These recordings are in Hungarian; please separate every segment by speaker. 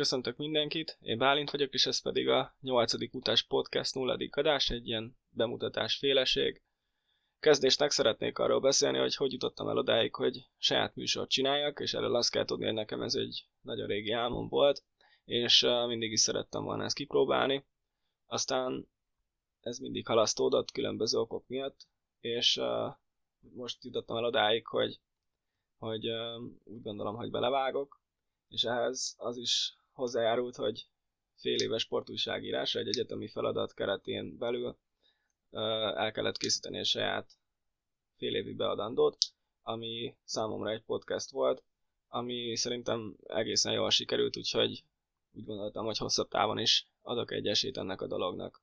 Speaker 1: köszöntök mindenkit, én Bálint vagyok, és ez pedig a 8. utás podcast nulladik adás, egy ilyen bemutatás féleség. Kezdésnek szeretnék arról beszélni, hogy hogy jutottam el odáig, hogy saját műsort csináljak, és erről azt kell tudni, hogy nekem ez egy nagyon régi álmom volt, és mindig is szerettem volna ezt kipróbálni. Aztán ez mindig halasztódott különböző okok miatt, és most jutottam el odáig, hogy, hogy úgy gondolom, hogy belevágok, és ehhez az is hozzájárult, hogy fél éves sportújságírás egy egyetemi feladat keretén belül el kellett készíteni a saját fél évi beadandót, ami számomra egy podcast volt, ami szerintem egészen jól sikerült, úgyhogy úgy gondoltam, hogy hosszabb távon is adok egy esélyt ennek a dolognak.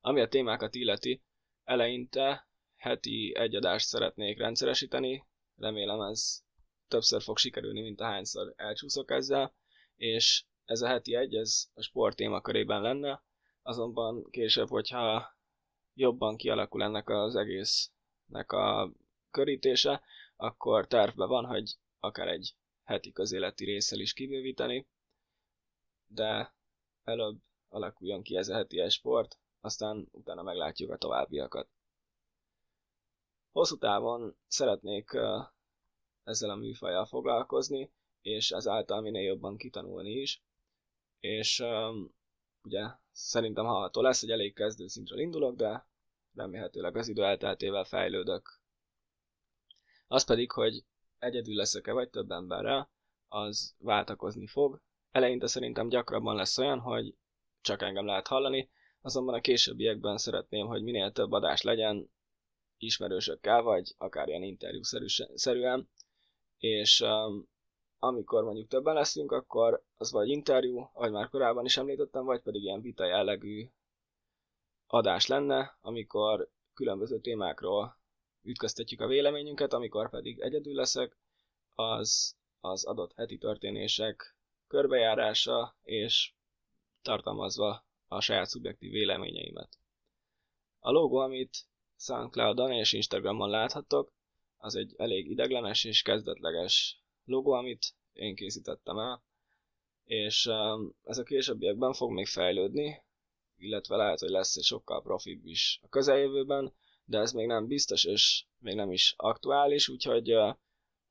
Speaker 1: Ami a témákat illeti, eleinte heti egyadást szeretnék rendszeresíteni, remélem ez többször fog sikerülni, mint ahányszor elcsúszok ezzel, és ez a heti egy, ez a sport témakörében lenne, azonban később, hogyha jobban kialakul ennek az egésznek a körítése, akkor tervbe van, hogy akár egy heti közéleti részsel is kibővíteni, de előbb alakuljon ki ez a heti sport, aztán utána meglátjuk a továbbiakat. Hosszú távon szeretnék ezzel a műfajjal foglalkozni, és ezáltal minél jobban kitanulni is. És um, ugye szerintem hallható lesz, hogy elég kezdőszintről indulok, de remélhetőleg az idő elteltével fejlődök. Az pedig, hogy egyedül leszek-e vagy több emberrel, az váltakozni fog. Eleinte szerintem gyakrabban lesz olyan, hogy csak engem lehet hallani, azonban a későbbiekben szeretném, hogy minél több adás legyen ismerősökkel, vagy akár ilyen interjúszerűen, és um, amikor mondjuk többen leszünk, akkor az vagy interjú, ahogy már korábban is említettem, vagy pedig ilyen vita jellegű adás lenne, amikor különböző témákról ütköztetjük a véleményünket, amikor pedig egyedül leszek, az az adott heti történések körbejárása és tartalmazva a saját szubjektív véleményeimet. A logó, amit Soundcloud-on és Instagramon láthattok, az egy elég ideglenes és kezdetleges logo, amit én készítettem el, és um, ez a későbbiekben fog még fejlődni, illetve lehet, hogy lesz egy sokkal profibb is a közeljövőben, de ez még nem biztos, és még nem is aktuális, úgyhogy uh,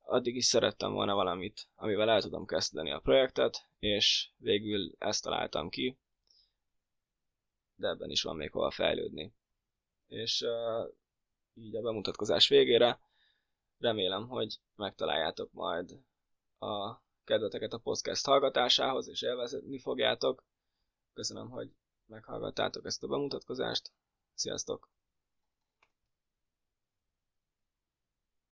Speaker 1: addig is szerettem volna valamit, amivel el tudom kezdeni a projektet, és végül ezt találtam ki, de ebben is van még hova fejlődni. És uh, így a bemutatkozás végére remélem, hogy megtaláljátok majd a kedveteket a podcast hallgatásához, és élvezni fogjátok. Köszönöm, hogy meghallgattátok ezt a bemutatkozást. Sziasztok!